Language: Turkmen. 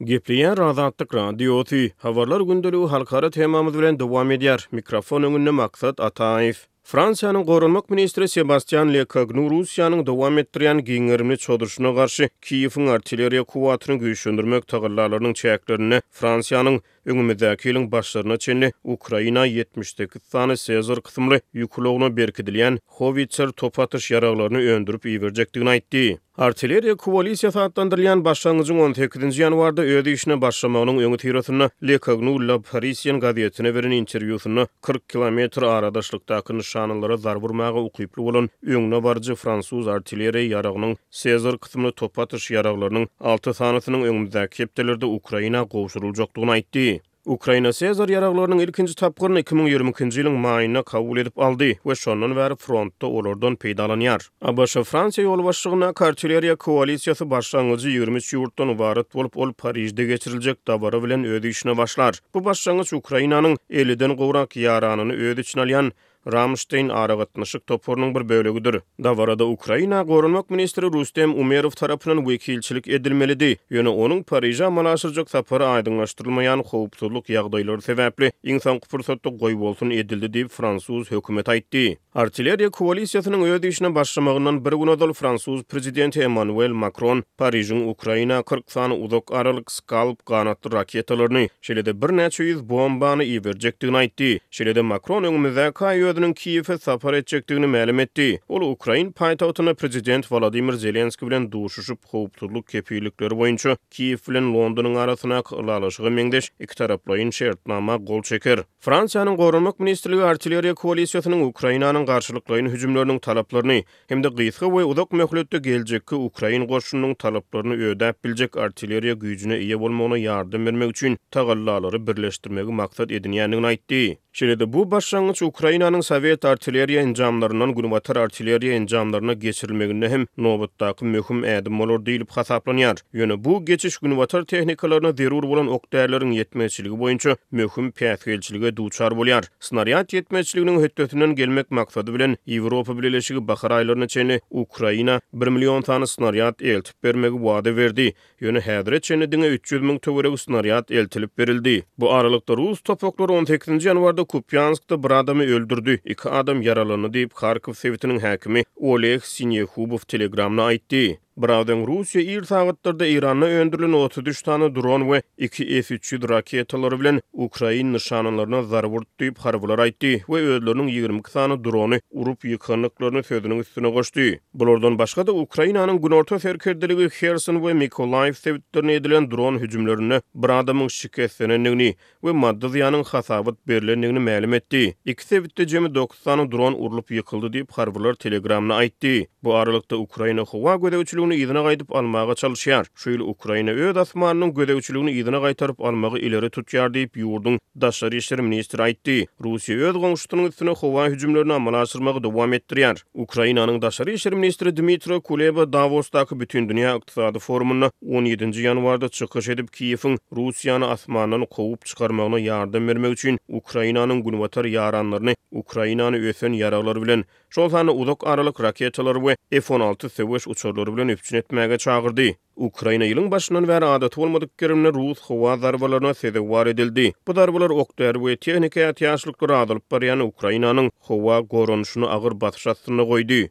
Gepleýär Azatlyk Radiosy, Habarlar gündeligi halkara temamyz bilen dowam edýär, mikrofon öňünde Maksat Ataýew. Fransiýanyň Goranmak ministri Sebastýan Lekognu Russiýanyň dowam etdirýän giň gerimli çozuşyna garşy Kiýewiň artilleriýa kuwwatyny güýçlendirmek tagallalarynyň çäklerinde Fransiýanyň öňümizdäki ýylyň başlaryna çenli Ukraina ýetmiş sekiz sany Sezar kysymly ýük ulagyna berkidilýän howitser topatyş ýaraglaryny öndürip iberjekdigini aýtdy. Artilleriýa koalisiýasy atlandyrylýan başlangyjyň on sekizinji ýanwarda öz işine başlamagynyň öňüsyrasynda Le Cagnou La Parisien gazetine beren interwýusynda kyrk kilometr aradaşlykdaky nyşanalara zarba urmaga ukyply bolan öňdebaryjy fransuz artilleriýa ýaragynyň Sezar kysymly topatyş ýaraglarynyň alty sanysynyň öňümizdäki hepdelerde Ukraina gowşuryljakdygyny aýtdy. Ukraina Sezar ýaraglarynyň ilkinji tapgyryny iki müň ýigrimi ikinji ýylyň maýynda kabul edip aldy we şondan bäri frontda olardan peýdalanýar. ABŞ-Fransiýa ýolbaşçylygyndaky artilleriýa koalisiýasy başlangyjy ýigrimi üç ýurtdan ybarat bolup, ol Parižde geçiriljek dabara bilen öz işine başlar. Bu başlangyç Ukrainanyň elliden gowrak ýaranyny öz içine alýan Ramşteýn aragatnaşyk toparynyň bir bölegidir. Dabarada Ukraina goranmak ministri Rustem Umerow tarapyndan wekilçilik edilmelidi, ýöne onuň Pariže amala aşyrjak sapary aýdyňlaşdyrylmaýan howpsuzlyk ýagdaýlary sebäpli iň soňky pursatda goýbolsun edildi diýip, fransuz hökümeti aýtdy. Artilleriýa koalisiýasynyň öz işine başlamagyndan bir gün ozal fransuz prezidenti Emmanuel Makron Parižiň Ukraina kyrk sany uzak aralyk Scalp ganatly raketalaryny, şeýle-de birnäçe ýüz bombany iberjekdigini aýtdy. Şeýle-de Makron öňümizdäki aý özüniň Kiýewe sapar etjekdigini mälim etdi. Ol ukrain paýtagtynda prezident Wolodymyr Zelenski bilen duşuşyp, howpsuzlyk kepillikleri boýunça Kiýew bilen Londonyň arasyndaky ylalaşyga meňzeş ikitaraplaýyn şertnama gol çeker. Fransiýanyň Goranmak ministrligi artilleriýa koalisiýasynyň Ukrainanyň garşylyklaýyn hüjümleriniň talaplaryny hem-de gysga we uzak möhletde geljekki ukrain goşunynyň talaplaryny ödäp biljek artilleriýa güýjüne eýe bolmagyna ýardam bermek üçin tagallalary birleşdirmegi maksat edinýändigini aýtdy. Şeýle-de, bu başlangyç Ukrainanyň sowet artilleriýa enjamlaryndan günbatar artilleriýa enjamlaryna geçirilmeginde hem nobatdaky möhüm ädim bolar diýlip hasaplanýar. Ýöne bu geçiş günbatar tehnikalaryna zerur bolan ok-därileriň ýetmezçiligi boýunça möhüm päsgelçilige duçar bolýar. Snarýad ýetmezçiliginiň hötdesinden gelmek maksady bilen, Ýewropa Bileleşigi bahar aýlaryna çenli Ukraina bir million sany snarýad eltip bermegi wada berdi, ýöne häzire çenli diňe üç ýüz müň töweregi snarýad eltilip berildi. Bu aralykda, rus topaklary on sekizinji ýanwarda Kupýanskda bir adamy öldürdi, iki adam ýaralandy diýip, Harkow sebitiniň häkimi Oleg Sinýehubow Telegramda aýtdy. Biraz öň Russiýa ir sagatlarda Eýranda öndürilen otuz üç sany dron we iki S üç ýüz raketalary bilen ukrain nyşanalaryna zarba urdy diýip, harbylar aýtdy we özleriniň ýigrimi iki sany drony urup ýykandyklaryny sözüniň üstüne goşdy. Bulardan başga-da, Ukrainanyň günorta serkerdeligi Herson we Mykolaýiw sebitlerine edilen dron hüjümlerinde bir adamyň şikeslenendigini we maddy zyýanyň hasabat berlendigini mälim etdi. Iki sebitde jemi dokuz sany dron urlup ýykyldy diýip, harbylar Telegramda aýtdy. Bu aralykda, Ukraina howa gözegçiligini yzyna gaýdyp almaga çalyşýar. Şu ýyl Ukraina öz asmanynyň gözegçiligini yzyna gaýtaryp almagy ileri tutýar diýip, ýurduň daşary işler ministri aýtdy. Russiýa öz goňşusynyň üstüne howa hüjümlerini amala aşyrmagy dowam etdirýär. Ukrainanyň daşary işler ministri Dmytro Kuleba Dawosdaky Bütindünýä ykdysady forumynda on ýedinji ýanwarda çykyş edip, Kiýewiň Russiýany asmandan kowup çykarmagyna ýardam bermek üçin Ukrainanyň günbatar ýaranlaryny Ukrainany ösen ýaraglar bilen, şol sanda uzak aralyk raketalary we F-on alty söweş uçarlary bilen üpjün etmäge çagyrdy. Ukraina ýylyň başyndan bäri adaty bolmadyk gerimli rus howa zarbalaryna sezewar edildi. Bu zarbalar ok-däri we tehniki ätiýaçlyklary azalyp barýan Ukrainanyň howa goranyşyny agyr basyş astynda goýdy.